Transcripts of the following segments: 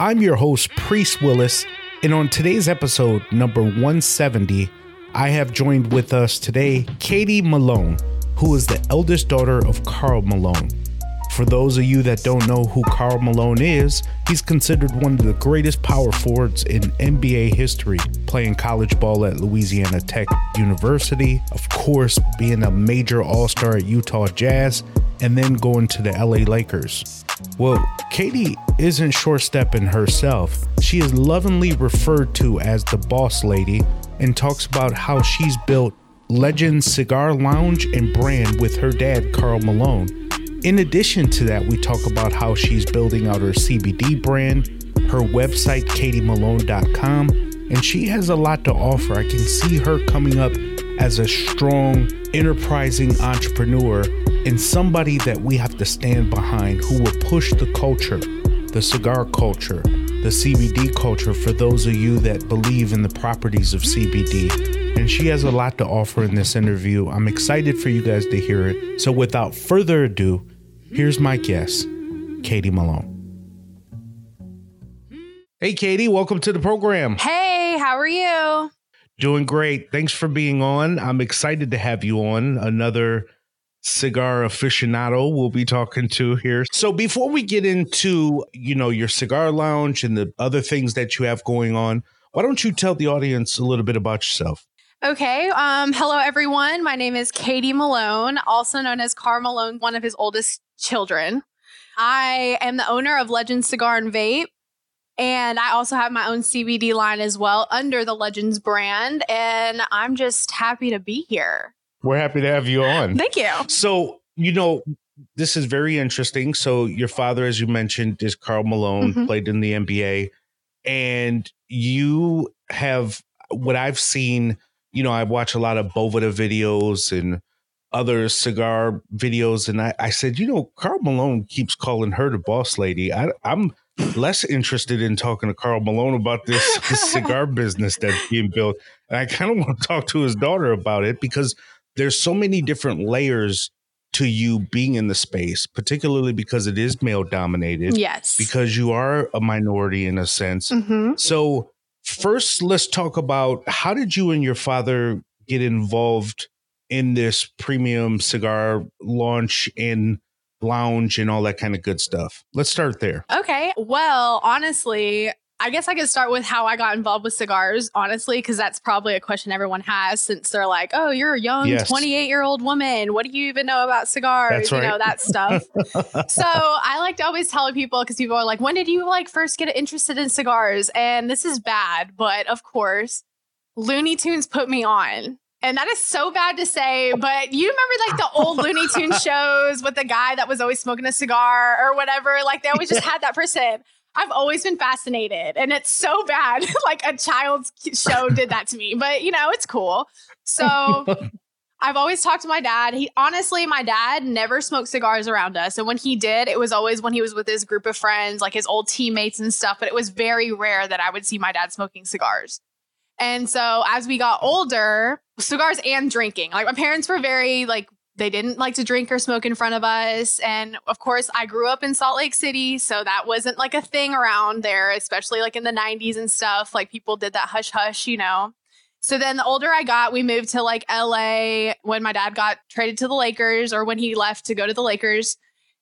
I'm your host, Priest Willis, and on today's episode, number 170, I have joined with us today Kadee Malone, who is the eldest daughter of Karl Malone. For those of you that don't know who Karl Malone is, he's considered one of the greatest power forwards in NBA history, playing college ball at Louisiana Tech University, of course, being a major all star at Utah Jazz, and then going to the LA Lakers. Well, Kadee isn't short stepping herself. She is lovingly referred to as the boss lady and talks about how she's built Legend Cigar Lounge and brand with her dad, Karl Malone. In addition to that, we talk about how she's building out her CBD brand, her website, kadeemalone.com, and she has a lot to offer. I can see her coming up as a strong, enterprising entrepreneur and somebody that we have to stand behind who will push the culture, the cigar culture, the CBD culture for those of you that believe in the properties of CBD. And she has a lot to offer in this interview. I'm excited for you guys to hear it. So without further ado, here's my guest, Kadee Malone. Hey, Kadee, welcome to the program. Hey, how are you? Doing great. Thanks for being on. I'm excited to have you on. Another cigar aficionado we'll be talking to here. So before we get into, you know, your cigar lounge and the other things that you have going on, why don't you tell the audience a little bit about yourself? Okay. Um, hello, everyone. My name is Kadee Malone, also known as Karl Malone, one of his oldest children. I am the owner of Legend Cigar and Vape. And I also have my own CBD line as well under the Legends brand. And I'm just happy to be here. We're happy to have you on. Thank you. So, you know, this is very interesting. So, your father, as you mentioned, is Karl Malone, mm-hmm. played in the NBA. And you have what I've seen, you know, I watch a lot of Bovada videos and other cigar videos. And I, I said, you know, Karl Malone keeps calling her the boss lady. I, I'm less interested in talking to Karl Malone about this, this cigar business that's being built. And I kind of want to talk to his daughter about it because there's so many different layers to you being in the space, particularly because it is male dominated. Yes. Because you are a minority in a sense. Mm-hmm. So, first, let's talk about how did you and your father get involved in this premium cigar launch and lounge and all that kind of good stuff? Let's start there. Okay. Well, honestly, I guess I could start with how I got involved with cigars, honestly, because that's probably a question everyone has since they're like, oh, you're a young 28 yes. year old woman. What do you even know about cigars? That's right. You know, that stuff. so I like to always tell people because people are like, when did you like first get interested in cigars? And this is bad, but of course, Looney Tunes put me on. And that is so bad to say, but you remember like the old Looney Tunes shows with the guy that was always smoking a cigar or whatever? Like they always just had that person. I've always been fascinated and it's so bad. like a child's show did that to me, but you know, it's cool. So I've always talked to my dad. He honestly, my dad never smoked cigars around us. And when he did, it was always when he was with his group of friends, like his old teammates and stuff. But it was very rare that I would see my dad smoking cigars. And so as we got older, cigars and drinking, like my parents were very like they didn't like to drink or smoke in front of us. And of course, I grew up in Salt Lake City. So that wasn't like a thing around there, especially like in the 90s and stuff. Like people did that hush hush, you know. So then the older I got, we moved to like LA when my dad got traded to the Lakers or when he left to go to the Lakers.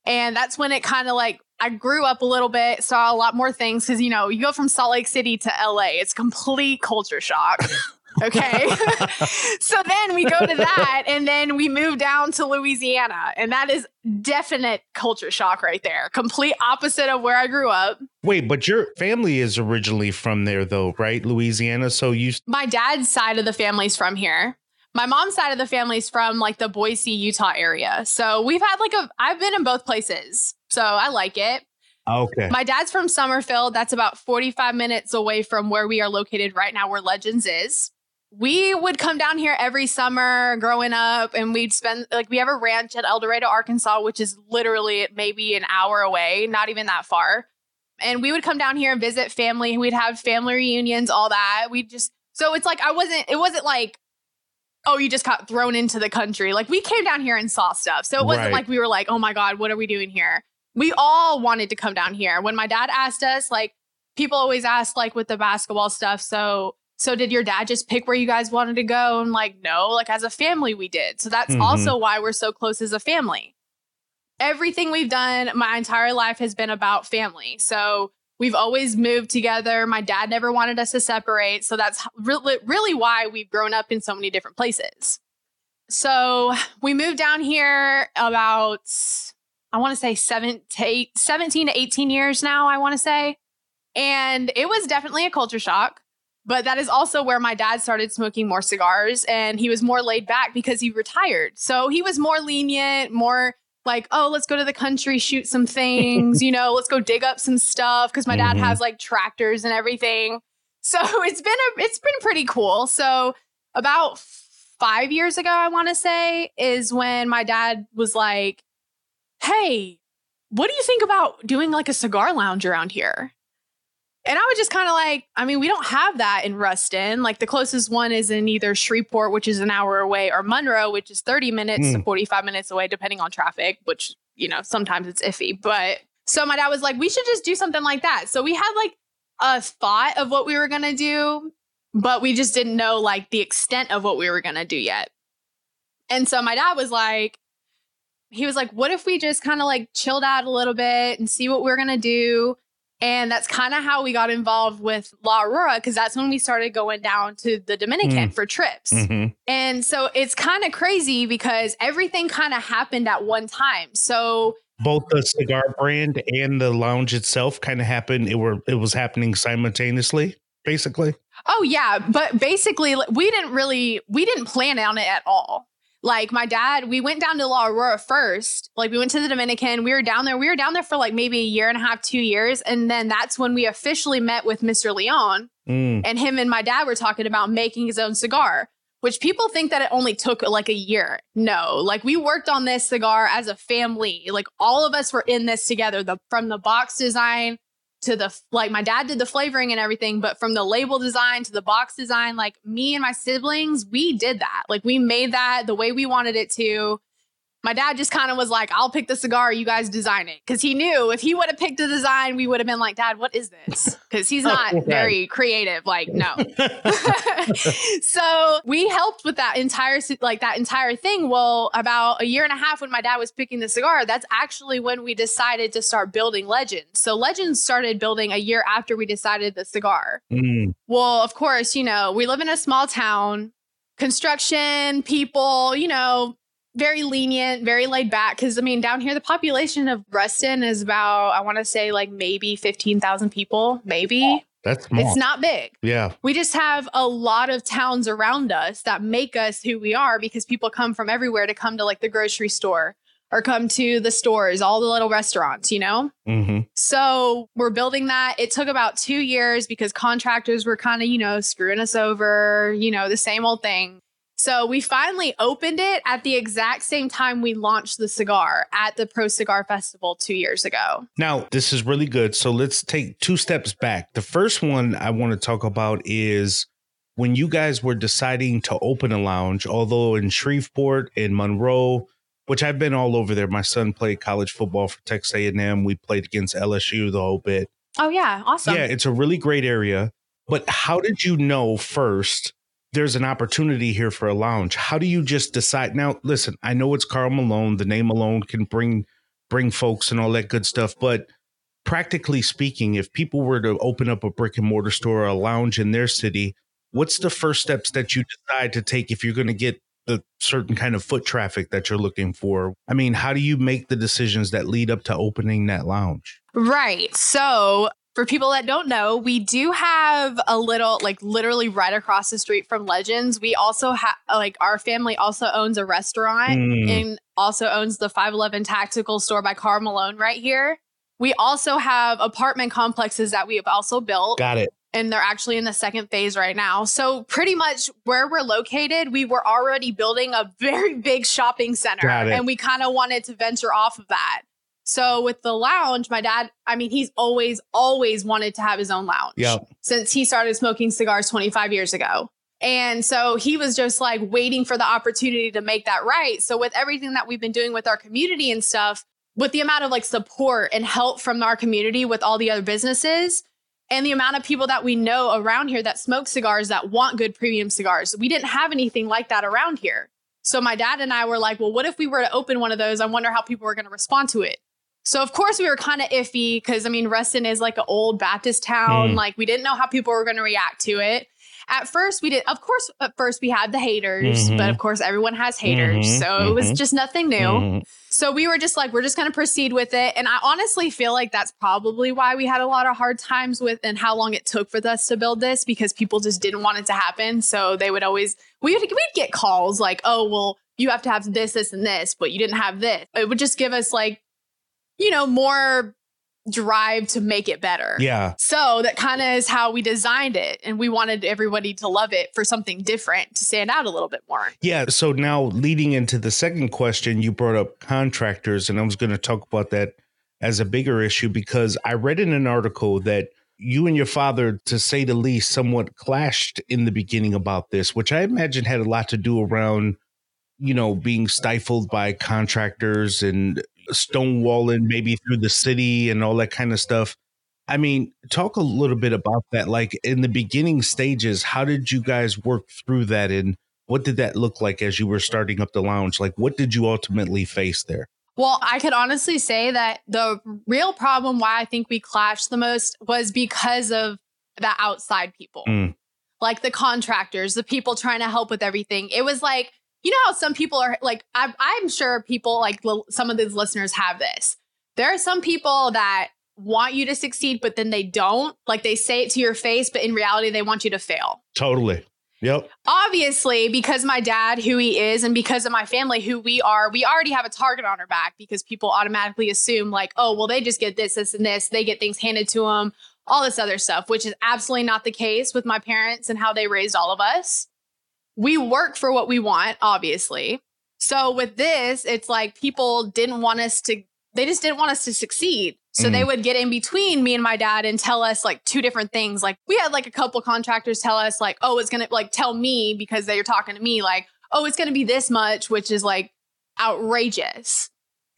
And that's when it kind of like I grew up a little bit, saw a lot more things because you know, you go from Salt Lake City to LA, it's complete culture shock. Okay. so then we go to that and then we move down to Louisiana. And that is definite culture shock right there. Complete opposite of where I grew up. Wait, but your family is originally from there, though, right? Louisiana. So you. My dad's side of the family's from here. My mom's side of the family's from like the Boise, Utah area. So we've had like a, I've been in both places. So I like it. Okay. My dad's from Summerfield. That's about 45 minutes away from where we are located right now, where Legends is. We would come down here every summer growing up, and we'd spend like we have a ranch at El Dorado, Arkansas, which is literally maybe an hour away, not even that far. And we would come down here and visit family. We'd have family reunions, all that. We just so it's like I wasn't. It wasn't like oh, you just got thrown into the country. Like we came down here and saw stuff. So it wasn't Right. like we were like, oh my God, what are we doing here? We all wanted to come down here. When my dad asked us, like people always ask, like with the basketball stuff. So, so did your dad just pick where you guys wanted to go? And like, no, like as a family, we did. So that's Mhm. also why we're so close as a family. Everything we've done my entire life has been about family. So we've always moved together. My dad never wanted us to separate. So that's really, really why we've grown up in so many different places. So we moved down here about, I want to say seven to eight, 17 to 18 years now, I want to say. And it was definitely a culture shock. But that is also where my dad started smoking more cigars and he was more laid back because he retired. So he was more lenient, more like, oh, let's go to the country, shoot some things, you know, let's go dig up some stuff because my dad Mhm. has like tractors and everything. So it's been a it's been pretty cool. So about five years ago, I want to say, is when my dad was like, Hey, what do you think about doing like a cigar lounge around here? And I was just kind of like, I mean, we don't have that in Ruston. Like the closest one is in either Shreveport, which is an hour away, or Monroe, which is 30 minutes to hmm. 45 minutes away, depending on traffic, which, you know, sometimes it's iffy. But so my dad was like, we should just do something like that. So we had like a thought of what we were going to do, but we just didn't know like the extent of what we were going to do yet. And so my dad was like, he was like, what if we just kind of like chilled out a little bit and see what we're going to do? And that's kind of how we got involved with La Aurora because that's when we started going down to the Dominican for trips. Mhm. And so it's kind of crazy because everything kind of happened at one time. So Both the cigar brand and the lounge itself kind of happened. It were it was happening simultaneously, basically. Oh yeah, but basically we didn't really we didn't plan on it at all. Like my dad, we went down to La Aurora first. Like we went to the Dominican. We were down there. We were down there for like maybe a year and a half, two years, and then that's when we officially met with Mr. Leon. Mm. And him and my dad were talking about making his own cigar. Which people think that it only took like a year. No, like we worked on this cigar as a family. Like all of us were in this together. The from the box design to the like my dad did the flavoring and everything but from the label design to the box design like me and my siblings we did that. Like we made that the way we wanted it to my dad just kind of was like i'll pick the cigar you guys design it. Because he knew if he would have picked the design we would have been like dad what is this? Because he's not Right. very creative like no. So we helped with that entire like that entire thing. Well about a year and a half when my dad was picking the cigar that's actually when we decided to start building legends. So legends started building a year after we decided the cigar. Mm. well of course you know we live in a small town. Construction people you know very lenient very laid back because i mean down here the population of ruston is about i want to say like maybe 15000 people maybe That's small. it's not big yeah. we just have a lot of towns around us that make us who we are because people come from everywhere to come to like the grocery store or come to the stores, all the little restaurants, you know? hmm So we're building that. It took about two years because contractors were kind of, you know, screwing us over, you know, the same old thing. So we finally opened it at the exact same time we launched the cigar at the Pro Cigar Festival two years ago. Now, this is really good. So let's take two steps back. The first one I want to talk about is when you guys were deciding to open a lounge, although in Shreveport and Monroe, which I've been all over there. My son played college football for Texas A&M. We played against LSU the whole bit. Oh, yeah. Awesome. Yeah, it's a really great area. But how did you know first there's an opportunity here for a lounge? How do you just decide? Now, listen, I know it's Karl Malone. The name alone can bring bring folks and all that good stuff, but practically speaking, if people were to open up a brick and mortar store or a lounge in their city, what's the first steps that you decide to take if you're going to get the certain kind of foot traffic that you're looking for? I mean, how do you make the decisions that lead up to opening that lounge? Right. So, for people that don't know, we do have a little, like literally right across the street from Legends. We also have, like, our family also owns a restaurant Mm. and also owns the 511 Tactical store by Karl Malone right here. We also have apartment complexes that we have also built Got it. and they're actually in the second phase right now. So pretty much where we're located, we were already building a very big shopping center Got it. and we kind of wanted to venture off of that. So with the lounge, my dad, I mean, he's always always wanted to have his own lounge Yep. since he started smoking cigars 25 years ago. And so he was just like waiting for the opportunity to make that right. So with everything that we've been doing with our community and stuff, with the amount of like support and help from our community with all the other businesses and the amount of people that we know around here that smoke cigars that want good premium cigars, we didn't have anything like that around here. So my dad and I were like, well, what if we were to open one of those? I wonder how people were going to respond to it. So of course we were kind of iffy because I mean Ruston is like an old Baptist town. Mm. Like we didn't know how people were going to react to it. At first we did of course at first we had the haters, Mhm. but of course everyone has haters. Mhm, So it was just nothing new. Mhm. So we were just like we're just going to proceed with it and I honestly feel like that's probably why we had a lot of hard times with and how long it took for us to build this because people just didn't want it to happen. So they would always we would we'd get calls like, "Oh, well, you have to have this this and this, but you didn't have this." It would just give us like you know, more drive to make it better. Yeah. So that kind of is how we designed it. And we wanted everybody to love it for something different to stand out a little bit more. Yeah. So now leading into the second question, you brought up contractors, and I was going to talk about that as a bigger issue because I read in an article that you and your father, to say the least, somewhat clashed in the beginning about this, which I imagine had a lot to do around, you know, being stifled by contractors and stonewalling maybe through the city and all that kind of stuff. I mean, talk a little bit about that. Like in the beginning stages, how did you guys work through that and what did that look like as you were starting up the lounge? Like, what did you ultimately face there? Well, I could honestly say that the real problem why I think we clashed the most was because of the outside people, Mm. like the contractors, the people trying to help with everything. It was like, you know how some people are like, I, I'm sure people like l- some of these listeners have this. There are some people that want you to succeed, but then they don't. Like they say it to your face, but in reality, they want you to fail Totally. Yep. obviously because my dad who he is and because of my family who we are we already have a target on our back because people automatically assume like oh well they just get this this and this they get things handed to them all this other stuff which is absolutely not the case with my parents and how they raised all of us we work for what we want obviously so with this it's like people didn't want us to they just didn't want us to succeed so they mm. would get in between me and my dad and tell us like two different things. Like we had like a couple contractors tell us like, oh, it's gonna like tell me because they were talking to me like, oh, it's gonna be this much, which is like outrageous.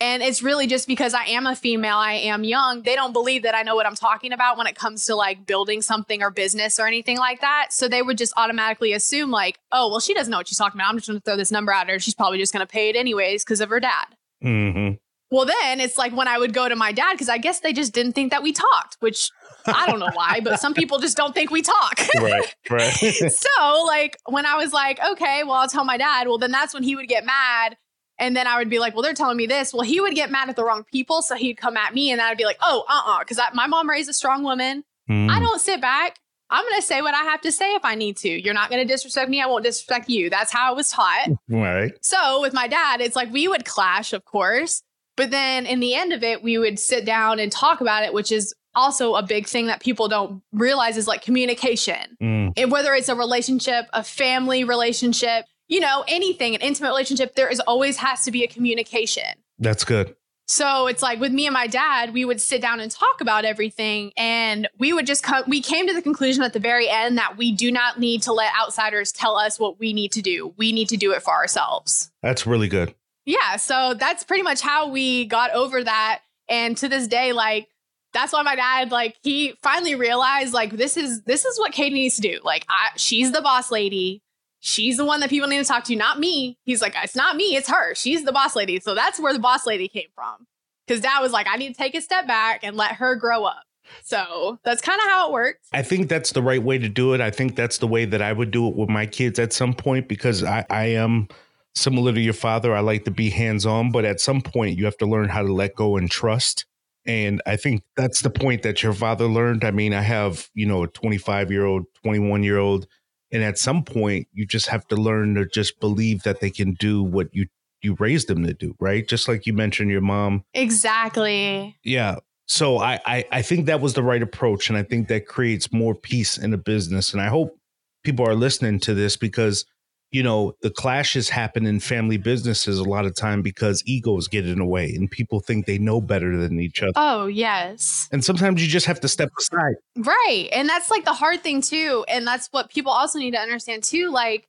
And it's really just because I am a female, I am young. They don't believe that I know what I'm talking about when it comes to like building something or business or anything like that. So they would just automatically assume, like, oh, well, she doesn't know what she's talking about. I'm just gonna throw this number at her. She's probably just gonna pay it anyways because of her dad. Mm-hmm. Well, then it's like when I would go to my dad, because I guess they just didn't think that we talked, which I don't know why, but some people just don't think we talk. Right. Right. so, like, when I was like, okay, well, I'll tell my dad, well, then that's when he would get mad. And then I would be like, well, they're telling me this. Well, he would get mad at the wrong people. So he'd come at me and I'd be like, oh, uh uh Because my mom raised a strong woman. Mm. I don't sit back. I'm going to say what I have to say if I need to. You're not going to disrespect me. I won't disrespect you. That's how I was taught. right. So with my dad, it's like we would clash, of course, but then in the end of it, we would sit down and talk about it, which is also a big thing that people don't realize is like communication. Mm. And whether it's a relationship, a family relationship, you know, anything, an intimate relationship, there is always has to be a communication. That's good. So it's like with me and my dad, we would sit down and talk about everything. And we would just come, we came to the conclusion at the very end that we do not need to let outsiders tell us what we need to do. We need to do it for ourselves. That's really good. Yeah. So that's pretty much how we got over that. And to this day, like, that's why my dad, like, he finally realized, like, this is this is what Kadee needs to do. Like, I, she's the boss lady. She's the one that people need to talk to, not me. He's like, it's not me, it's her. She's the boss lady. So that's where the boss lady came from. Because dad was like, I need to take a step back and let her grow up. So that's kind of how it works. I think that's the right way to do it. I think that's the way that I would do it with my kids at some point because I, I am similar to your father. I like to be hands on, but at some point you have to learn how to let go and trust. And I think that's the point that your father learned. I mean, I have, you know, a 25 year old, 21 year old. And at some point you just have to learn to just believe that they can do what you you raised them to do, right? Just like you mentioned your mom. Exactly. Yeah. So I, I I think that was the right approach, and I think that creates more peace in a business. And I hope people are listening to this because you know the clashes happen in family businesses a lot of time because egos get in the way and people think they know better than each other. Oh, yes. And sometimes you just have to step aside. Right. And that's like the hard thing too. And that's what people also need to understand too. Like,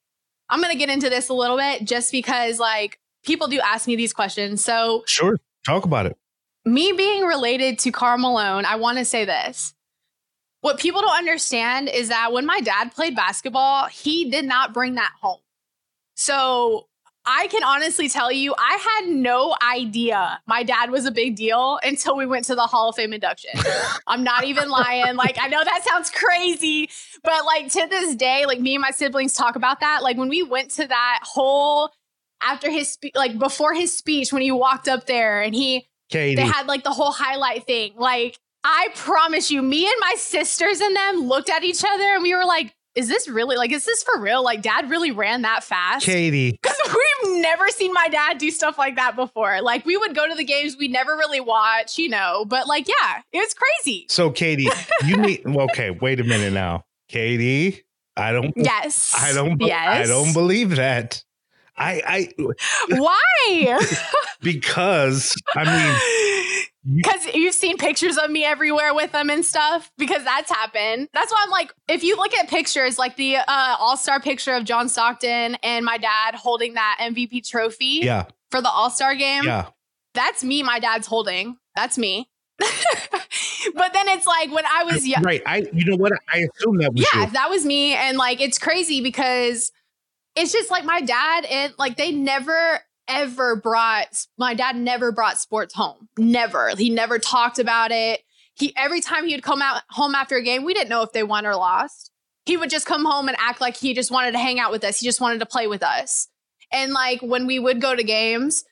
I'm going to get into this a little bit just because like people do ask me these questions. So, Sure, talk about it. me being related to Karl Malone, I want to say this. What people don't understand is that when my dad played basketball, he did not bring that home. So I can honestly tell you, I had no idea my dad was a big deal until we went to the Hall of Fame induction. I'm not even lying. Like, I know that sounds crazy, but like to this day, like me and my siblings talk about that. Like when we went to that whole after his spe- like before his speech when he walked up there and he Kadee. they had like the whole highlight thing. Like, I promise you, me and my sisters and them looked at each other and we were like, is this really like, is this for real? Like, dad really ran that fast? Kadee. Because we've never seen my dad do stuff like that before. Like, we would go to the games we never really watch, you know, but like, yeah, it was crazy. So Kadee, you need okay, wait a minute now. Kadee, I don't Yes. I don't Yes. I don't believe that. I I Why? because I mean Because you've seen pictures of me everywhere with them and stuff. Because that's happened. That's why I'm like, if you look at pictures, like the uh, All Star picture of John Stockton and my dad holding that MVP trophy yeah, for the All Star game, yeah. that's me. My dad's holding. That's me. but then it's like when I was young. Right. I you know what? I assume that was Yeah, you. that was me. And like, it's crazy because it's just like my dad and like they never ever brought my dad never brought sports home. Never. He never talked about it. He every time he would come out home after a game, we didn't know if they won or lost. He would just come home and act like he just wanted to hang out with us. He just wanted to play with us. And like when we would go to games,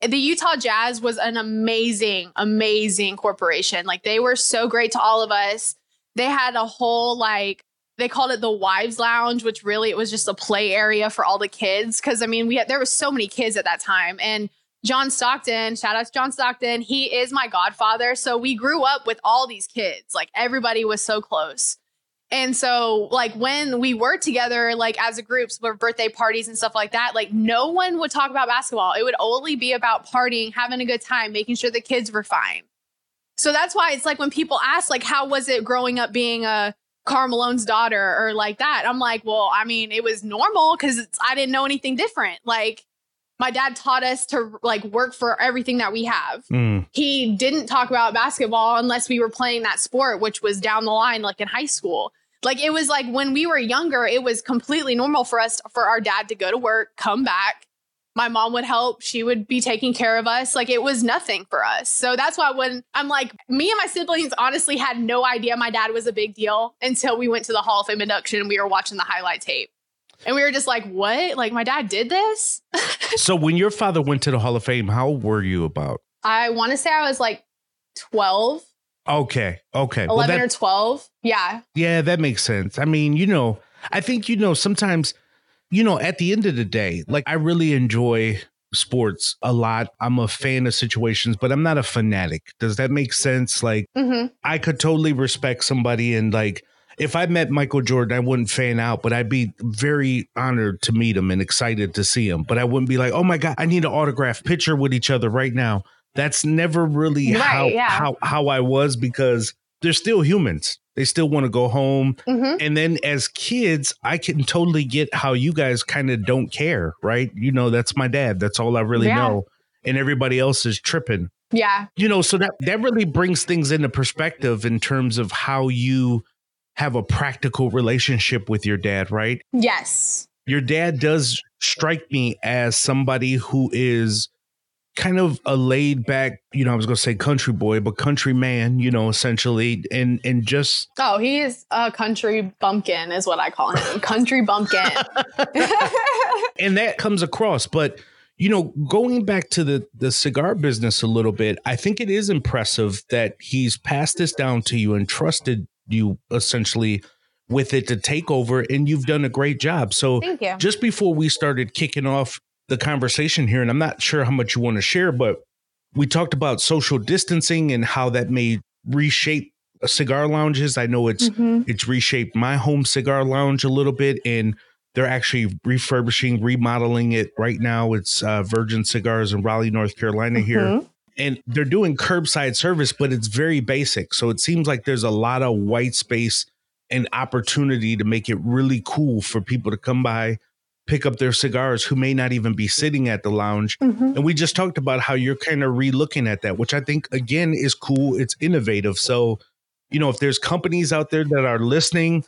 the Utah Jazz was an amazing, amazing corporation. Like they were so great to all of us. They had a whole like they called it the wives lounge, which really it was just a play area for all the kids. Cause I mean, we had there was so many kids at that time. And John Stockton, shout out to John Stockton, he is my godfather. So we grew up with all these kids. Like everybody was so close. And so, like, when we were together, like as a group, for birthday parties and stuff like that, like no one would talk about basketball. It would only be about partying, having a good time, making sure the kids were fine. So that's why it's like when people ask, like, how was it growing up being a Karl Malone's daughter or like that? I'm like, well, I mean, it was normal because I didn't know anything different. Like, my dad taught us to like work for everything that we have Mm, he didn't talk about basketball unless we were playing that sport, which was down the line, like in high school. Like it was like when we were younger, it was completely normal for us for our dad to go to work, come back. My mom would help. She would be taking care of us. Like it was nothing for us. So that's why when I'm like, me and my siblings honestly had no idea my dad was a big deal until we went to the Hall of Fame induction and we were watching the highlight tape. And we were just like, what? Like my dad did this? so when your father went to the Hall of Fame, how old were you about? I want to say I was like 12, Okay. Okay. 11 Well, that- or 12. Yeah. Yeah, that makes sense. I mean, you know, I think, you know, sometimes, you know, at the end of the day, like I really enjoy sports a lot. I'm a fan of situations, but I'm not a fanatic. Does that make sense? Like, Mm-hmm. I could totally respect somebody and like, if I met Michael Jordan, I wouldn't fan out, but I'd be very honored to meet him and excited to see him. But I wouldn't be like, oh my God, I need an autograph picture with each other right now. That's never really Right, how, yeah. how how I was because they're still humans. They still want to go home. Mm-hmm. And then as kids, I can totally get how you guys kind of don't care, right? You know, that's my dad. That's all I really Yeah. know. And everybody else is tripping. Yeah. You know, so that that really brings things into perspective in terms of how you have a practical relationship with your dad, right? Yes. Your dad does strike me as somebody who is kind of a laid back, you know, I was going to say country boy, but country man, you know, essentially, and and just Oh, he's a country bumpkin, is what I call him. country bumpkin. and that comes across. But you know, going back to the the cigar business a little bit, I think it is impressive that he's passed this down to you and trusted you essentially with it to take over, and you've done a great job. So, Thank you. just before we started kicking off the conversation here, and I'm not sure how much you want to share, but we talked about social distancing and how that may reshape cigar lounges. I know it's Mhm. it's reshaped my home cigar lounge a little bit, and they're actually refurbishing, remodeling it right now. It's uh, Virgin Cigars in Raleigh, North Carolina here. Mhm. And they're doing curbside service, but it's very basic. So it seems like there's a lot of white space and opportunity to make it really cool for people to come by, pick up their cigars who may not even be sitting at the lounge. Mhm. And we just talked about how you're kind of re-looking at that, which I think again is cool. It's innovative. So, you know, if there's companies out there that are listening,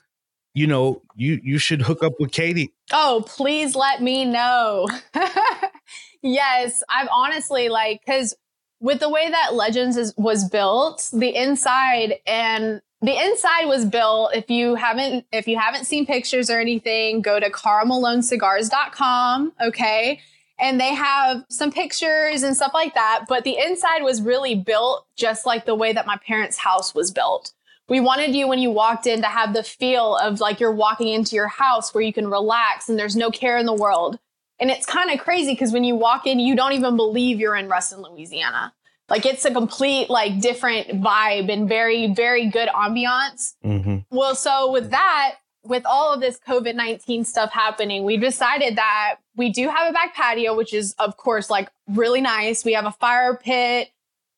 you know, you you should hook up with Kadee. Oh, please let me know. yes, I've honestly like because with the way that Legends is, was built, the inside and the inside was built. If you haven't if you haven't seen pictures or anything, go to karlmalonecigars.com. Okay. And they have some pictures and stuff like that. But the inside was really built just like the way that my parents' house was built. We wanted you when you walked in to have the feel of like you're walking into your house where you can relax and there's no care in the world. And it's kind of crazy because when you walk in, you don't even believe you're in Ruston, Louisiana. Like it's a complete, like different vibe and very, very good ambiance. Mm-hmm. Well, so with that, with all of this COVID 19 stuff happening, we decided that we do have a back patio, which is, of course, like really nice. We have a fire pit.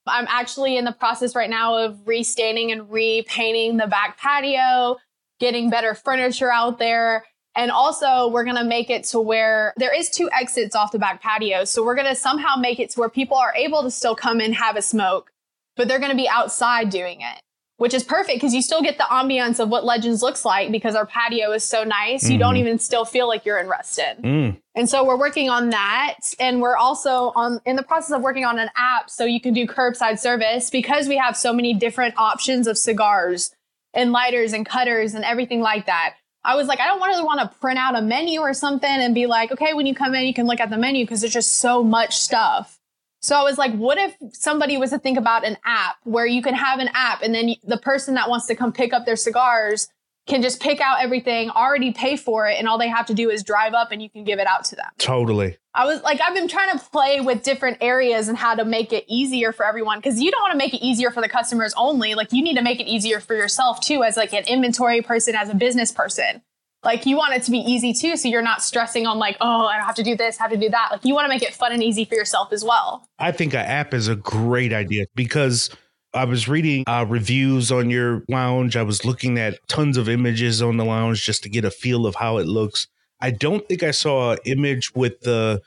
I'm actually in the process right now of restaining and repainting the back patio, getting better furniture out there. And also, we're going to make it to where there is two exits off the back patio. So we're going to somehow make it to where people are able to still come and have a smoke, but they're going to be outside doing it which is perfect because you still get the ambiance of what Legends looks like because our patio is so nice. You don't Mhm. even still feel like you're in Ruston. Mm. And so we're working on that. And we're also on in the process of working on an app so you can do curbside service because we have so many different options of cigars and lighters and cutters and everything like that. I was like, I don't really want to print out a menu or something and be like, okay, when you come in, you can look at the menu because there's just so much stuff. So I was like, what if somebody was to think about an app where you can have an app and then the person that wants to come pick up their cigars can just pick out everything, already pay for it, and all they have to do is drive up and you can give it out to them. Totally. I was like, I've been trying to play with different areas and how to make it easier for everyone because you don't want to make it easier for the customers only. Like you need to make it easier for yourself too, as like an inventory person, as a business person. Like you want it to be easy too, so you're not stressing on like, oh, I have to do this, have to do that. Like you want to make it fun and easy for yourself as well. I think an app is a great idea because I was reading uh, reviews on your lounge. I was looking at tons of images on the lounge just to get a feel of how it looks. I don't think I saw an image with the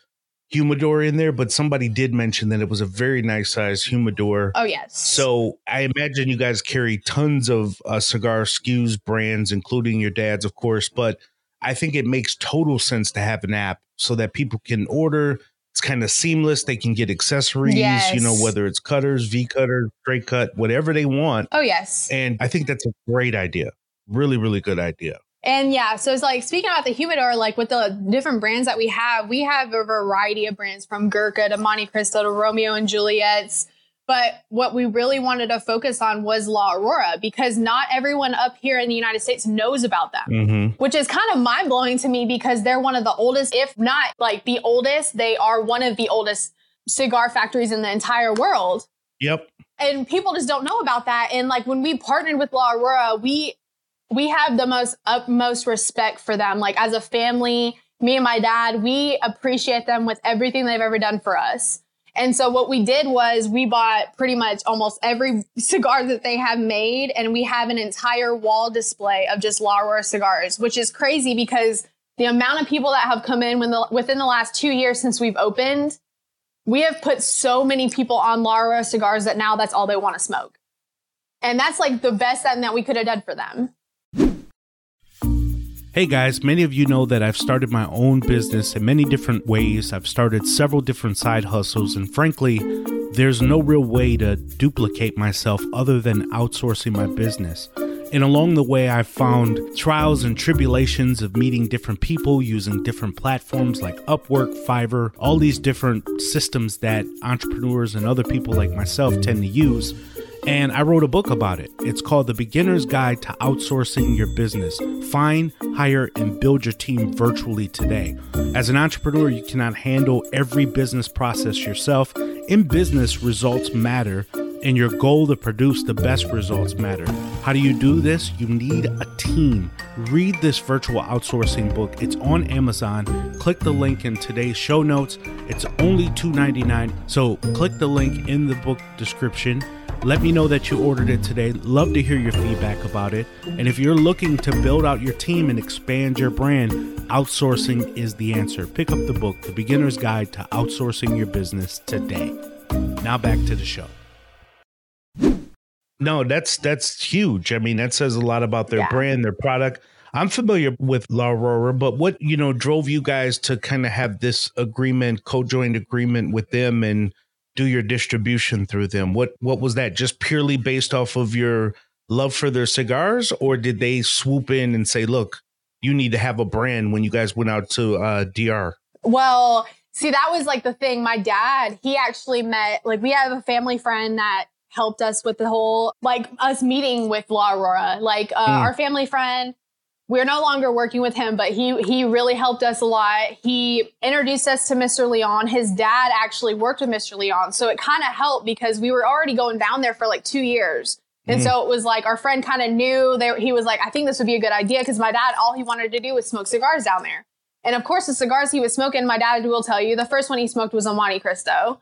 humidor in there, but somebody did mention that it was a very nice size humidor. Oh yes. So I imagine you guys carry tons of uh, cigar SKUs brands, including your dad's, of course. But I think it makes total sense to have an app so that people can order. It's kind of seamless. They can get accessories, you know, whether it's cutters, V cutter, straight cut, whatever they want. oh yes. And I think that's a great idea. Really, really good idea. And yeah, so it's like speaking about the humidor, like with the different brands that we have, we have a variety of brands from Gurkha to Monte Cristo to Romeo and Juliet's. But what we really wanted to focus on was La Aurora because not everyone up here in the United States knows about them, Mm-hmm. which is kind of mind blowing to me because they're one of the oldest, if not like the oldest, they are one of the oldest cigar factories in the entire world Yep. and people just don't know about that. And like when we partnered with La Aurora, we we have the most utmost respect for them. Like as a family, me and my dad, we appreciate them with everything they've ever done for us. And so what we did was we bought pretty much almost every cigar that they have made, and we have an entire wall display of just La Aurora cigars, which is crazy because the amount of people that have come in the, within the last two years since we've opened, we have put so many people on La Aurora cigars that now that's all they want to smoke. And that's like the best thing that we could have done for them. Hey guys, many of you know that I've started my own business in many different ways. I've started several different side hustles, and frankly, there's no real way to duplicate myself other than outsourcing my business. And along the way, I've found trials and tribulations of meeting different people using different platforms like Upwork, Fiverr, all these different systems that entrepreneurs and other people like myself tend to use. And I wrote a book about it. It's called The Beginner's Guide to Outsourcing Your Business. Find, hire, and build your team virtually today. As an entrepreneur, you cannot handle every business process yourself. In business, results matter, and your goal to produce the best results matter. How do you do this? You need a team. Read this virtual outsourcing book. It's on Amazon. Click the link in today's show notes. It's only $2.99. So click the link in the book description. Let me know that you ordered it today. Love to hear your feedback about it. And if you're looking to build out your team and expand your brand, outsourcing is the answer. Pick up the book, The Beginner's Guide to Outsourcing Your Business today. Now back to the show. No, that's that's huge. I mean, that says a lot about their Yeah. brand, their product. I'm familiar with La Aurora, but what you know drove you guys to kind of have this agreement, co-joined agreement with them, and do your distribution through them? What what was that? Just purely based off of your love for their cigars, or did they swoop in and say, "Look, you need to have a brand"? When you guys went out to uh, DR, Well, see, that was like the thing. My dad, he actually met, like, we have a family friend that helped us with the whole, like, us meeting with La Aurora. Like, uh, Mm. our family friend, we're no longer working with him, but he he really helped us a lot. He introduced us to Mr. Leon. His dad actually worked with Mr. Leon, so it kind of helped because we were already going down there for like two years. And Mm. so it was like our friend kind of knew that he was like, I think this would be a good idea because my dad, all he wanted to do was smoke cigars down there. And of course, the cigars he was smoking, my dad will tell you, the first one he smoked was a Monte Cristo.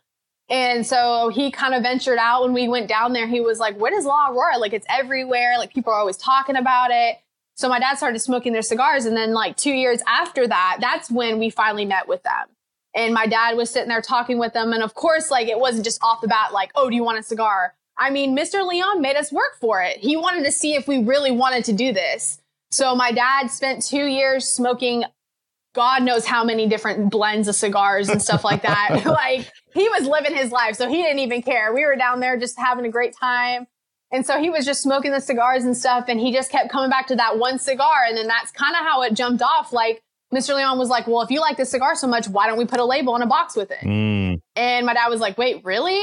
And so he kind of ventured out when we went down there. He was like, What is La Aurora? Like, it's everywhere. Like, people are always talking about it. So my dad started smoking their cigars. And then, like, two years after that, that's when we finally met with them. And my dad was sitting there talking with them. And of course, like, it wasn't just off the bat, like, Oh, do you want a cigar? I mean, Mr. Leon made us work for it. He wanted to see if we really wanted to do this. So my dad spent two years smoking God knows how many different blends of cigars and stuff like that. like he was living his life, so he didn't even care. We were down there just having a great time. And so he was just smoking the cigars and stuff, and he just kept coming back to that one cigar. And then that's kind of how it jumped off. Like Mr. Leon was like, Well, if you like this cigar so much, why don't we put a label on a box with it? Mm. And my dad was like, wait, really?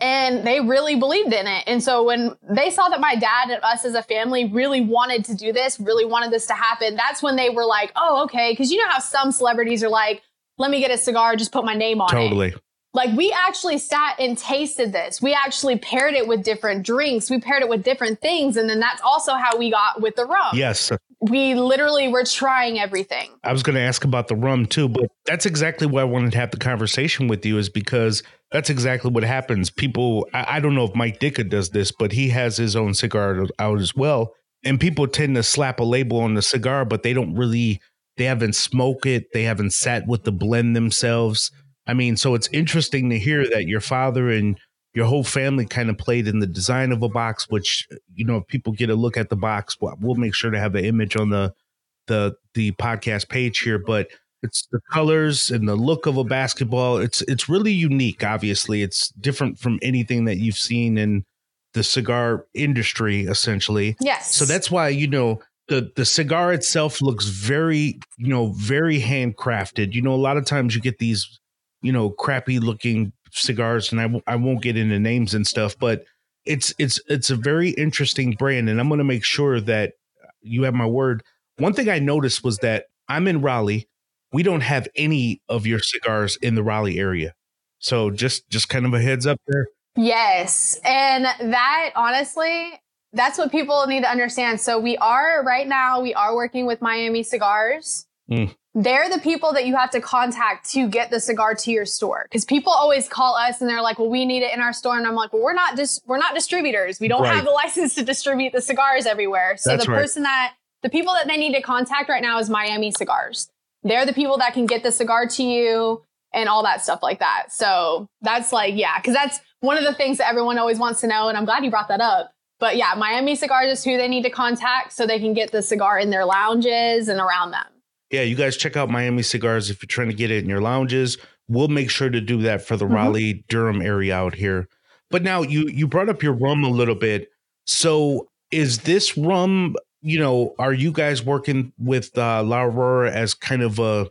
And they really believed in it. And so when they saw that my dad and us as a family really wanted to do this, really wanted this to happen, that's when they were like, oh, okay. Cause you know how some celebrities are like, let me get a cigar, just put my name on it. totally. Like we actually sat and tasted this. We actually paired it with different drinks. We paired it with different things. And then that's also how we got with the rum. Yes, We literally were trying everything. I was going to ask about the rum too, but that's exactly why I wanted to have the conversation with you is because that's exactly what happens. People, I, I don't know if Mike Ditka does this, but he has his own cigar out as well. And people tend to slap a label on the cigar, but they don't really, they haven't smoked it. They haven't sat with the blend themselves. I mean, so it's interesting to hear that your father and your whole family kind of played in the design of a box, which, you know, if people get a look at the box, we'll, we'll make sure to have an image on the, the, the podcast page here, but it's the colors and the look of a basketball. It's it's really unique. Obviously, it's different from anything that you've seen in the cigar industry, essentially. Yes. So that's why you know the the cigar itself looks very you know very handcrafted. You know, a lot of times you get these you know crappy looking cigars, and I w- I won't get into names and stuff, but it's it's it's a very interesting brand, and I'm going to make sure that you have my word. One thing I noticed was that I'm in Raleigh. We don't have any of your cigars in the Raleigh area. So just just kind of a heads up there. Yes. And that honestly, that's what people need to understand. So we are right now, we are working with Miami Cigars. Mm. They're the people that you have to contact to get the cigar to your store. Cause people always call us and they're like, well, we need it in our store. And I'm like, well, we're not just, we're not distributors. We don't Right. have the license to distribute the cigars everywhere. So That's the right. person that, the people that they need to contact right now is Miami Cigars. They're the people that can get the cigar to you and all that stuff like that. So that's like, yeah, because that's one of the things that everyone always wants to know. And I'm glad you brought that up. But yeah, Miami Cigars is who they need to contact so they can get the cigar in their lounges and around them. Yeah, you guys check out Miami Cigars if you're trying to get it in your lounges. We'll make sure to do that for the Mhm. Raleigh Durham area out here. But now you you brought up your rum a little bit. So is this rum, you know, are you guys working with uh, La Aurora as kind of a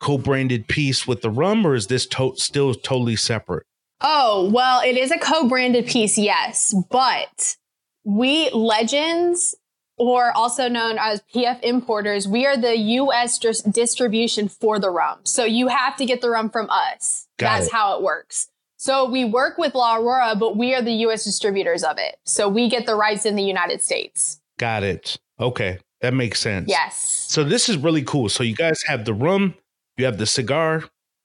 co-branded piece with the rum, or is this to- still totally separate? Oh, well, it is a co branded piece, yes. But we, Legends, or also known as PF Importers, we are the US dis- distribution for the rum. So you have to get the rum from us. Got That's it. how it works. So we work with La Aurora, but we are the US distributors of it. So we get the rights in the United States. Got it. Okay, that makes sense. Yes. So this is really cool. So you guys have the rum, you have the cigar,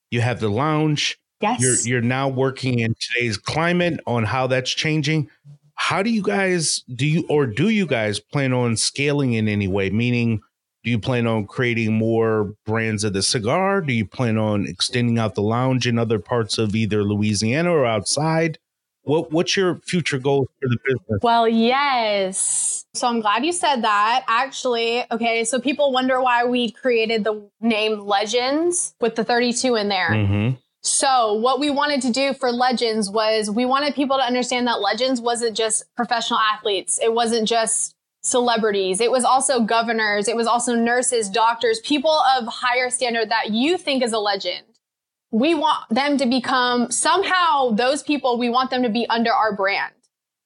you have the lounge. Yes. You're you're now working in today's climate on how that's changing. How do you guys do you or do you guys plan on scaling in any way? Meaning, do you plan on creating more brands of the cigar? Do you plan on extending out the lounge in other parts of either Louisiana or outside? What what's your future goals for the business? Well, yes. So I'm glad you said that. Actually, okay, so people wonder why we created the name Legends with the 32 in there. Mm-hmm. So, what we wanted to do for Legends was we wanted people to understand that Legends wasn't just professional athletes, it wasn't just celebrities, it was also governors, it was also nurses, doctors, people of higher standard that you think is a legend. We want them to become somehow those people, we want them to be under our brand.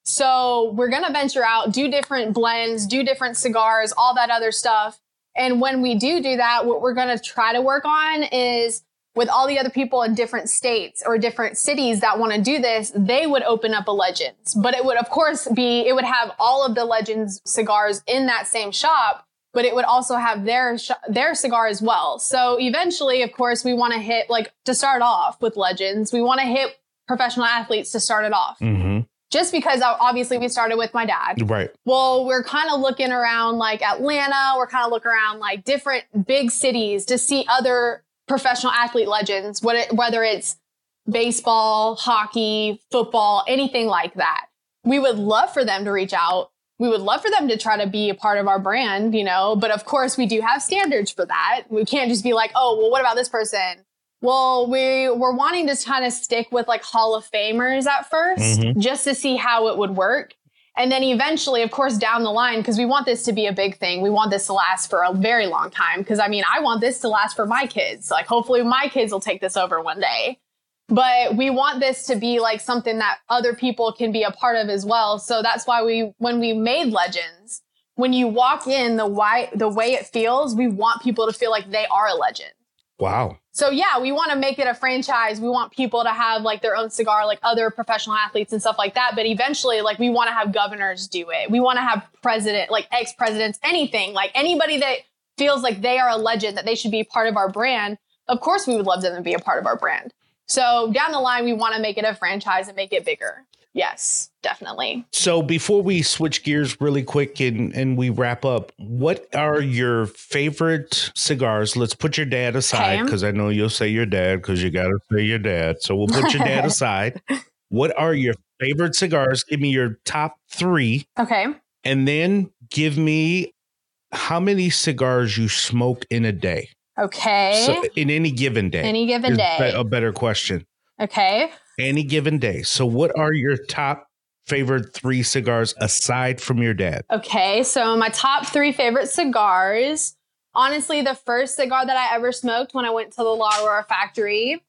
So, we're going to venture out, do different blends, do different cigars, all that other stuff. And when we do do that, what we're going to try to work on is with all the other people in different states or different cities that want to do this, they would open up a Legends. But it would, of course, be, it would have all of the Legends cigars in that same shop, but it would also have their, sh- their cigar as well. So eventually, of course, we want to hit, like, to start off with Legends, we want to hit professional athletes to start it off. Mm-hmm. Just because obviously we started with my dad. Right. Well, we're kind of looking around like Atlanta. We're kind of looking around like different big cities to see other professional athlete legends, whether it's baseball, hockey, football, anything like that. We would love for them to reach out. We would love for them to try to be a part of our brand, you know, but of course we do have standards for that. We can't just be like, oh, well, what about this person? Well, we were wanting to kind of stick with like Hall of Famers at 1st Mhm. just to see how it would work. And then eventually, of course, down the line, because we want this to be a big thing. We want this to last for a very long time. Because I mean, I want this to last for my kids. Like, hopefully, my kids will take this over one day. But we want this to be like something that other people can be a part of as well. So that's why we, when we made Legends, when you walk in, the why, the way it feels, we want people to feel like they are a legend. Wow. So yeah, we want to make it a franchise. We want people to have like their own cigar, like other professional athletes and stuff like that. But eventually, like we want to have governors do it. We want to have president, like ex presidents, anything, like anybody that feels like they are a legend, that they should be part of our brand. Of course, we would love them to be a part of our brand. So down the line, we want to make it a franchise and make it bigger. Yes, definitely. So before we switch gears really quick and, and we wrap up, what are your favorite cigars? Let's put your dad aside Okay. because I know you'll say your dad because you got to say your dad. So we'll put your dad aside. What are your favorite cigars? Give me your top three Okay. and then give me how many cigars you smoke in a day. Okay. So in any given day. Any given day. A better question. Okay. Any given day. So what are your top favorite three cigars aside from your dad? Okay, so my top three favorite cigars. Honestly, the first cigar that I ever smoked when I went to the La Aurora factory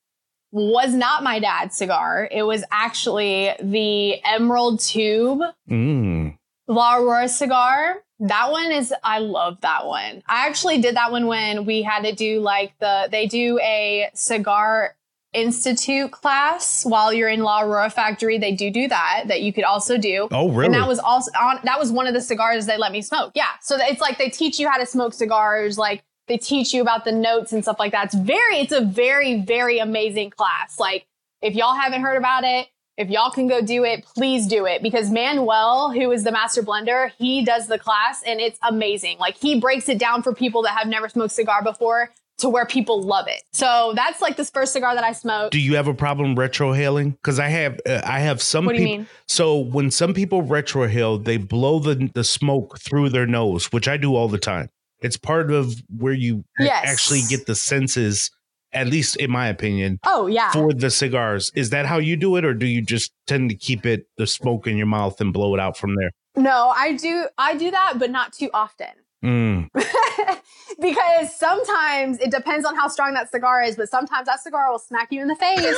was not my dad's cigar. It was actually the Emerald Tube Mm. La Aurora cigar. That one is, I love that one. I actually did that one when we had to do like the, they do a cigar institute class while you're in La Aurora factory. They do do that, that you could also do. Oh, really? And that was also on, that was one of the cigars they let me smoke. Yeah. So it's like they teach you how to smoke cigars, like they teach you about the notes and stuff like that. It's very, it's a very, very amazing class. Like if y'all haven't heard about it, if y'all can go do it, please do it because Manuel, who is the master blender, he does the class and it's amazing. Like he breaks it down for people that have never smoked cigar before to where people love it. So that's like this first cigar that I smoked. Do you have a problem retrohaling? Because I have, uh, I have some What do you people. mean? So when some people retrohale, they blow the the smoke through their nose, which I do all the time. It's part of where you Yes. actually get the senses, at least in my opinion, Oh yeah. for the cigars. Is that how you do it, or do you just tend to keep it the smoke in your mouth and blow it out from there? no, I do I do that, but not too often. Mm. because sometimes it depends on how strong that cigar is, but sometimes that cigar will smack you in the face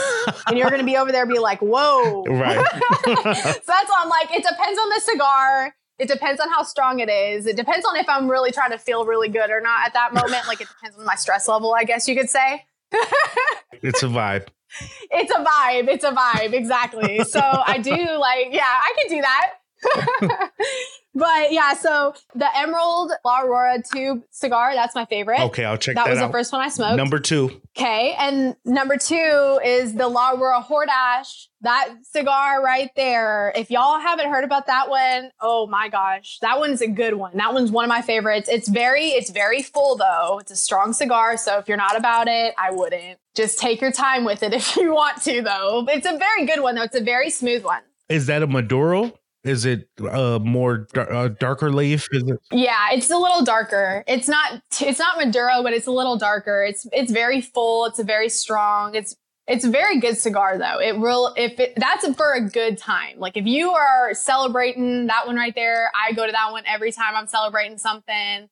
and you're gonna be over there be like, whoa. Right. so that's why I'm like, it depends on the cigar. It depends on how strong it is. It depends on if I'm really trying to feel really good or not at that moment. Like it depends on my stress level, I guess you could say. it's a vibe. It's a vibe. It's a vibe. Exactly. So I do like, yeah, I can do that. but yeah, so the Emerald La Aurora tube cigar, that's my favorite. Okay, I'll check That that, was out. the first one I smoked. Number two. Okay. And number two is the La Aurora Hors d'Age. That cigar right there. If y'all haven't heard about that one, oh my gosh, that one's a good one. That one's one of my favorites. It's very, it's very full though. It's a strong cigar. So if you're not about it, I wouldn't. Just take your time with it if you want to though. It's a very good one though. It's a very smooth one. Is that a Maduro? Is it uh, more uh, darker leaf? Is it? Yeah, it's a little darker. It's not it's not Maduro, but it's a little darker. It's it's very full. It's a very strong. It's it's a very good cigar though. It will if it that's for a good time. Like if you are celebrating that one right there, I go to that one every time I'm celebrating something.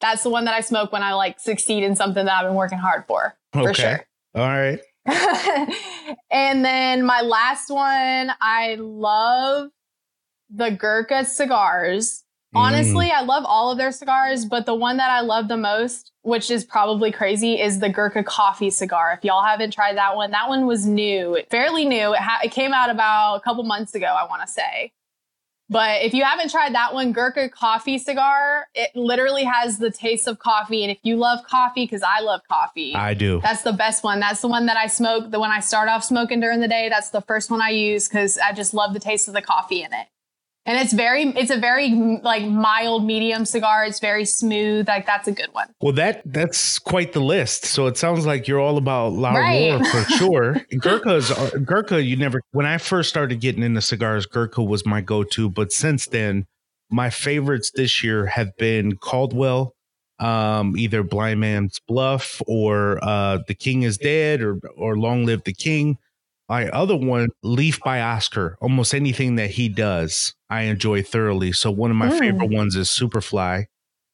That's the one that I smoke when I like succeed in something that I've been working hard for. For Okay. sure. All right. and then my last one, I love the Gurkha cigars. Mm. Honestly, I love all of their cigars, but the one that I love the most, which is probably crazy, is the Gurkha coffee cigar. If y'all haven't tried that one, that one was new, fairly new. It, ha- it came out about a couple months ago, I want to say. But if you haven't tried that one, Gurkha coffee cigar, it literally has the taste of coffee. And if you love coffee, because I love coffee, I do. that's the best one. That's the one that I smoke. The one I start off smoking during the day. That's the first one I use because I just love the taste of the coffee in it. And it's very, it's a very like mild medium cigar. It's very smooth. Like that's a good one. Well, that that's quite the list. So it sounds like you're all about La Right. For sure. Gurkha's Gurkha. You never. When I first started getting into cigars, Gurkha was my go-to. But since then, my favorites this year have been Caldwell, um, either Blind Man's Bluff or uh, The King is Dead or or Long Live the King. My other one, Leaf by Oscar. Almost anything that he does, I enjoy thoroughly. So one of my Mm. favorite ones is Superfly,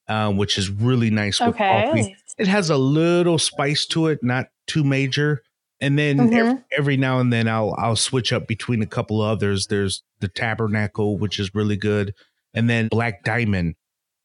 uh, which is really nice with coffee Okay. it has a little spice to it, not too major. And then Mhm. every, every now and then I'll I'll switch up between a couple others. There's the Tabernacle, which is really good, and then Black Diamond,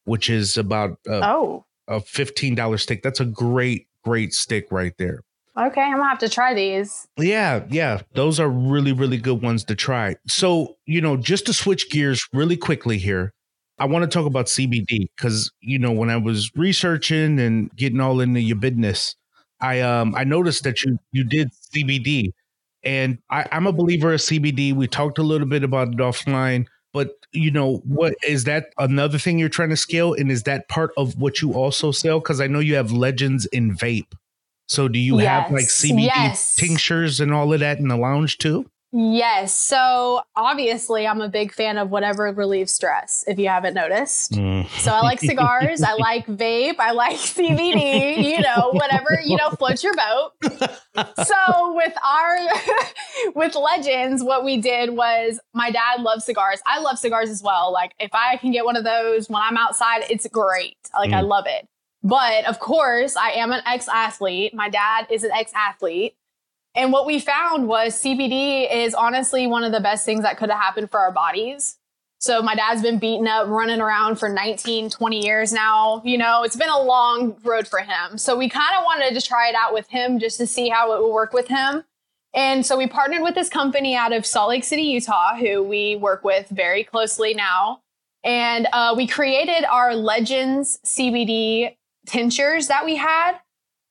which is about a, Oh, a fifteen dollar stick. That's a great great stick right there. Okay. I'm gonna have to try these. Yeah, yeah, those are really really good ones to try. So you know, just to switch gears really quickly here. I want to talk about CBD because you know when I was researching and getting all into your business, I um I noticed that you you did CBD, and I, I'm a believer of CBD. We talked a little bit about it offline, but you know what is that another thing you're trying to scale, and is that part of what you also sell? Because I know you have Legends in vape. So do you have like Yes, CBD yes. tinctures and all of that in the lounge too? Yes. So obviously, I'm a big fan of whatever relieves stress. If you haven't noticed. So I like cigars. I like vape. I like CBD. You know, whatever you know floats your boat. So with our with Legends, what we did was my dad loves cigars. I love cigars as well. Like if I can get one of those when I'm outside, it's great. Like I Mm. love it. But of course, I am an ex athlete. My dad is an ex athlete. And what we found was CBD is honestly one of the best things that could have happened for our bodies. So my dad's been beaten up, running around for 19, 20 years now. You know, it's been a long road for him. So we kind of wanted to try it out with him just to see how it would work with him. And so we partnered with this company out of Salt Lake City, Utah, who we work with very closely now. And uh, we created our Legends CBD tinctures that we had.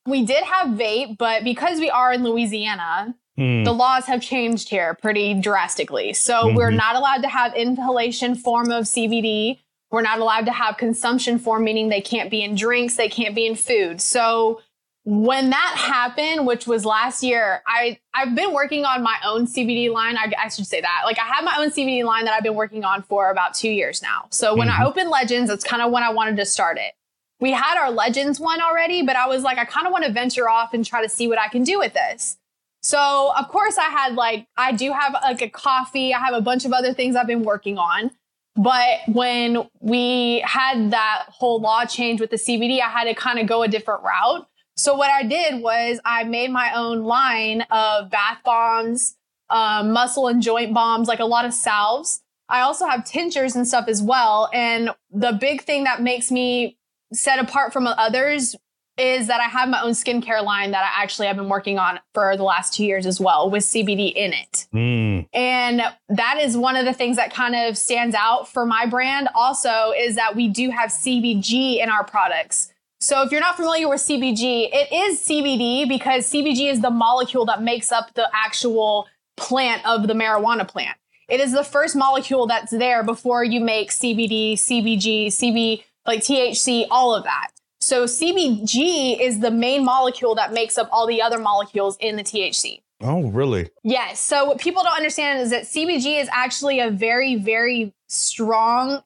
We did have vape, but because we are in Louisiana, Mm. the laws have changed here pretty drastically. So we're Mhm. not allowed to have inhalation form of CBD. We're not allowed to have consumption form, meaning they can't be in drinks, they can't be in food. So when that happened, which was last year, I I've been working on my own CBD line. I, I, should say that. Like I have my own CBD line that I've been working on for about two years now. So when mm-hmm. I opened Legends, that's kind of when I wanted to start it. We had our Legends one already, but I was like, I kind of want to venture off and try to see what I can do with this. So of course I had like I do have like a coffee. I have a bunch of other things I've been working on. But when we had that whole law change with the CBD, I had to kind of go a different route. So what I did was I made my own line of bath bombs, um, muscle and joint bombs, like a lot of salves. I also have tinctures and stuff as well. And the big thing that makes me set apart from others is that I have my own skincare line that I actually have been working on for the last two years as well with CBD in it. Mm. And that is one of the things that kind of stands out for my brand also is that we do have CBG in our products. So if you're not familiar with CBG, it is CBD because CBG is the molecule that makes up the actual plant of the marijuana plant. It is the first molecule that's there before you make CBD, CBG, CB, like THC, all of that. So CBG is the main molecule that makes up all the other molecules in the THC. Oh, really? Yes. So what people don't understand is that CBG is actually a very, very strong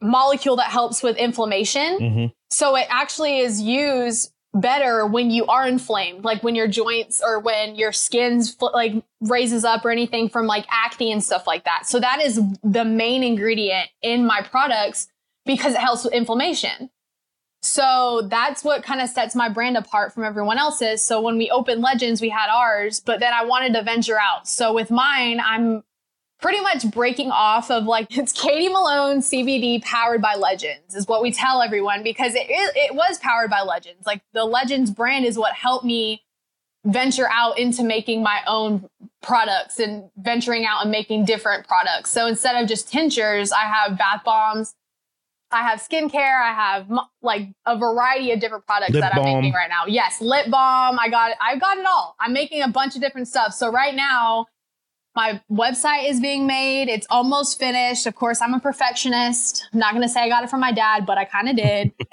molecule that helps with inflammation. Mm-hmm. So it actually is used better when you are inflamed, like when your joints or when your skin's like raises up or anything from like acne and stuff like that. So that is the main ingredient in my products because it helps with inflammation. So that's what kind of sets my brand apart from everyone else's. So when we opened Legends, we had ours, but then I wanted to venture out. So with mine, I'm pretty much breaking off of like it's Kadee Malone CBD powered by Legends is what we tell everyone because it, it, it was powered by Legends. Like the Legends brand is what helped me venture out into making my own products and venturing out and making different products. So instead of just tinctures, I have bath bombs, I have skincare, I have like a variety of different products lip that I'm making right now. Yes, lip balm, I got I've got it all. I'm making a bunch of different stuff. So right now my website is being made. It's almost finished. Of course, I'm a perfectionist. I'm not going to say I got it from my dad, but I kind of did.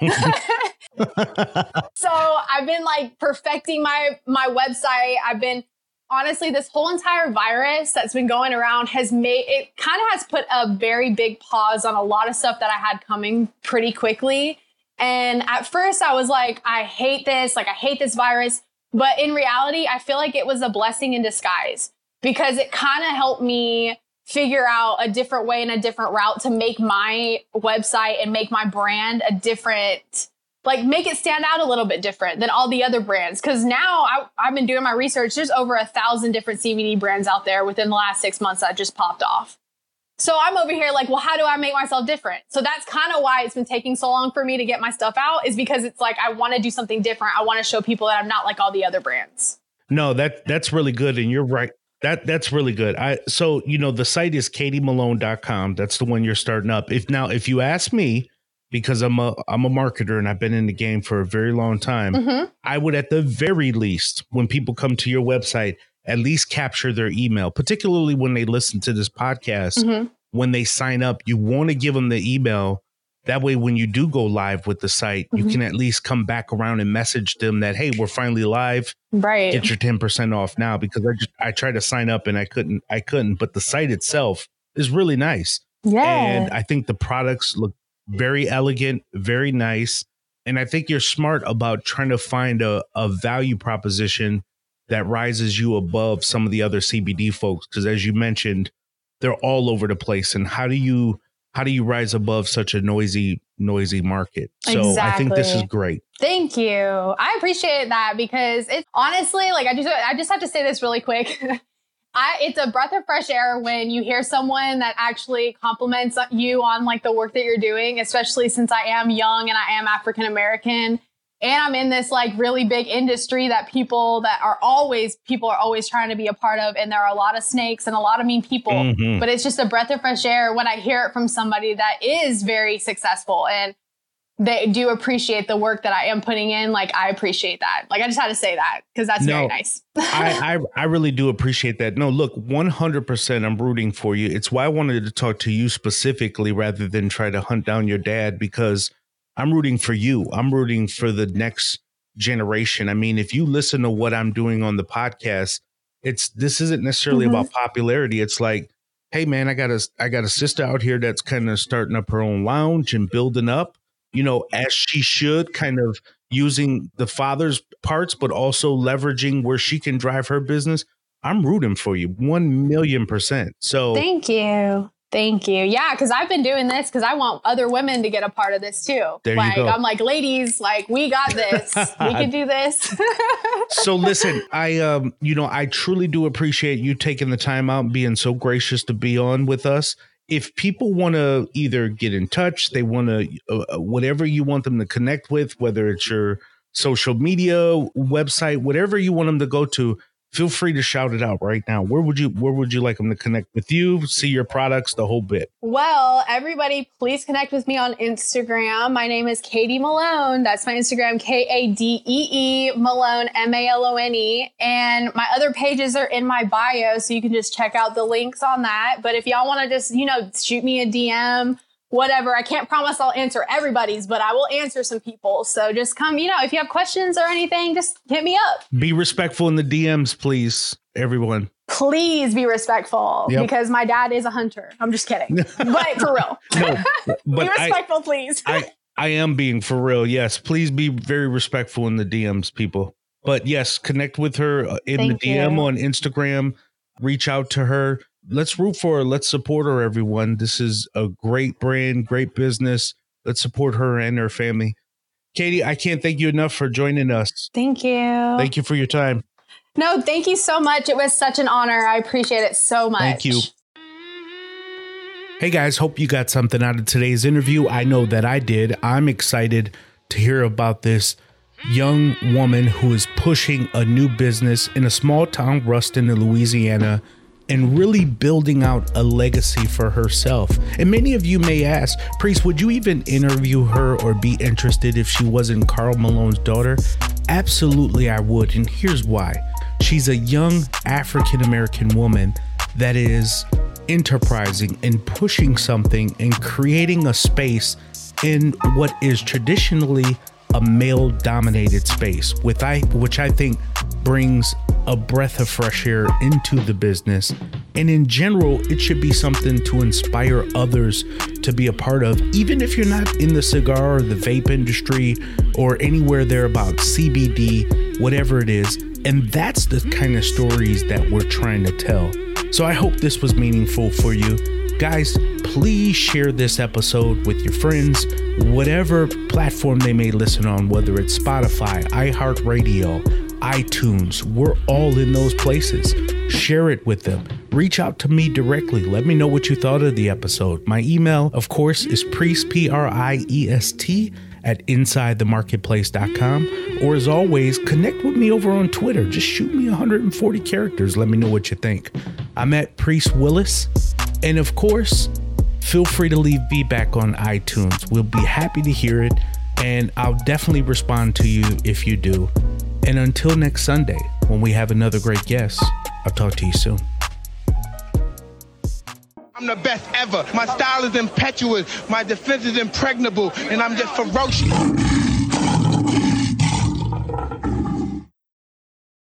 so I've been like perfecting my my website. I've been honestly this whole entire virus that's been going around has made it kind of has put a very big pause on a lot of stuff that I had coming pretty quickly. And at first I was like, I hate this, like I hate this virus. But in reality, I feel like it was a blessing in disguise because it kind of helped me figure out a different way and a different route to make my website and make my brand a different like make it stand out a little bit different than all the other brands because now I, have been doing my research there's over a thousand different cbd brands out there within the last six months that just popped off so i'm over here like well how do i make myself different so that's kind of why it's been taking so long for me to get my stuff out is because it's like i want to do something different i want to show people that i'm not like all the other brands no that that's really good and you're right that that's really good. I so you know the site is kadeemalone.com. That's the one you're starting up. If now if you ask me, because I'm a I'm a marketer and I've been in the game for a very long time, mm-hmm. I would at the very least, when people come to your website, at least capture their email, particularly when they listen to this podcast. Mm-hmm. When they sign up, you want to give them the email that way, when you do go live with the site, mm-hmm. you can at least come back around and message them that, hey, we're finally live. Right. Get your 10% off now because I just I tried to sign up and I couldn't I couldn't. But the site itself is really nice. Yeah. And I think the products look very elegant, very nice. And I think you're smart about trying to find a, a value proposition that rises you above some of the other CBD folks. Because as you mentioned, they're all over the place. And how do you how do you rise above such a noisy noisy market so exactly. i think this is great thank you i appreciate that because it's honestly like i just i just have to say this really quick I, it's a breath of fresh air when you hear someone that actually compliments you on like the work that you're doing, especially since I am young and I am African American and I'm in this like really big industry that people that are always people are always trying to be a part of and there are a lot of snakes and a lot of mean people. Mm-hmm. but it's just a breath of fresh air when I hear it from somebody that is very successful. And they do appreciate the work that I am putting in like I appreciate that like I just had to say that because that's no, very nice I, I I really do appreciate that no look 100% I'm rooting for you it's why I wanted to talk to you specifically rather than try to hunt down your dad because I'm rooting for you. I'm rooting for the next generation. I mean, if you listen to what I'm doing on the podcast, it's this isn't necessarily Mhm. about popularity. It's like, hey man, I got a I got a sister out here that's kind of starting up her own lounge and building up, you know, as she should, kind of using the father's parts, but also leveraging where she can drive her business. I'm rooting for you, one million percent. So Thank you. Thank you. Yeah, because I've been doing this because I want other women to get a part of this too. There you like go. I'm like, ladies, like we got this. we can do this. so listen, I um, you know, I truly do appreciate you taking the time out and being so gracious to be on with us. If people want to either get in touch, they want to uh, uh, whatever you want them to connect with, whether it's your social media website, whatever you want them to go to, feel free to shout it out right now. Where would you where would you like them to connect with you, see your products, the whole bit? Well, everybody, please connect with me on Instagram. My name is Kadee Malone. That's my Instagram, K A D E E Malone, M A L O N E. And my other pages are in my bio, so you can just check out the links on that. But if y'all want to just, you know, shoot me a DM, whatever, I can't promise I'll answer everybody's, but I will answer some people. So just come, you know, if you have questions or anything, just hit me up. Be respectful in the DMs, please, everyone. Please be respectful Yep. because my dad is a hunter. I'm just kidding. but for real. No, but be I- respectful, please. I I am being for real. Yes, please be very respectful in the DMs, people. But yes, connect with her uh, in Thank the DM you. on Instagram. Reach out to her. Let's root for her. Let's support her, everyone. This is a great brand, great business. Let's support her and her family. Kadee, I can't thank you enough for joining us. Thank you. Thank you for your time. No, thank you so much. It was such an honor. I appreciate it so much. Thank you. Hey guys, hope you got something out of today's interview. I know that I did. I'm excited to hear about this young woman who is pushing a new business in a small town, Ruston, in Louisiana, and really building out a legacy for herself. And many of you may ask, Priest, would you even interview her or be interested if she wasn't Karl Malone's daughter? Absolutely, I would. And here's why she's a young African American woman that is enterprising and pushing something and creating a space in what is traditionally a male dominated space with I which I think brings a breath of fresh air into the business. And in general it should be something to inspire others to be a part of even if you're not in the cigar or the vape industry or anywhere there about CBD whatever it is. And that's the kind of stories that we're trying to tell. So I hope this was meaningful for you. Guys, please share this episode with your friends, whatever platform they may listen on, whether it's Spotify, iHeartRadio, iTunes. We're all in those places. Share it with them. Reach out to me directly. Let me know what you thought of the episode. My email, of course, is priest, P R I E S T, at insidethemarketplace.com. Or as always, connect with me over on Twitter. Just shoot me 140 characters. Let me know what you think. I'm at Priest Willis. And of course, feel free to leave feedback on iTunes. We'll be happy to hear it. And I'll definitely respond to you if you do. And until next Sunday, when we have another great guest, I'll talk to you soon. I'm the best ever. My style is impetuous. My defense is impregnable. And I'm just ferocious.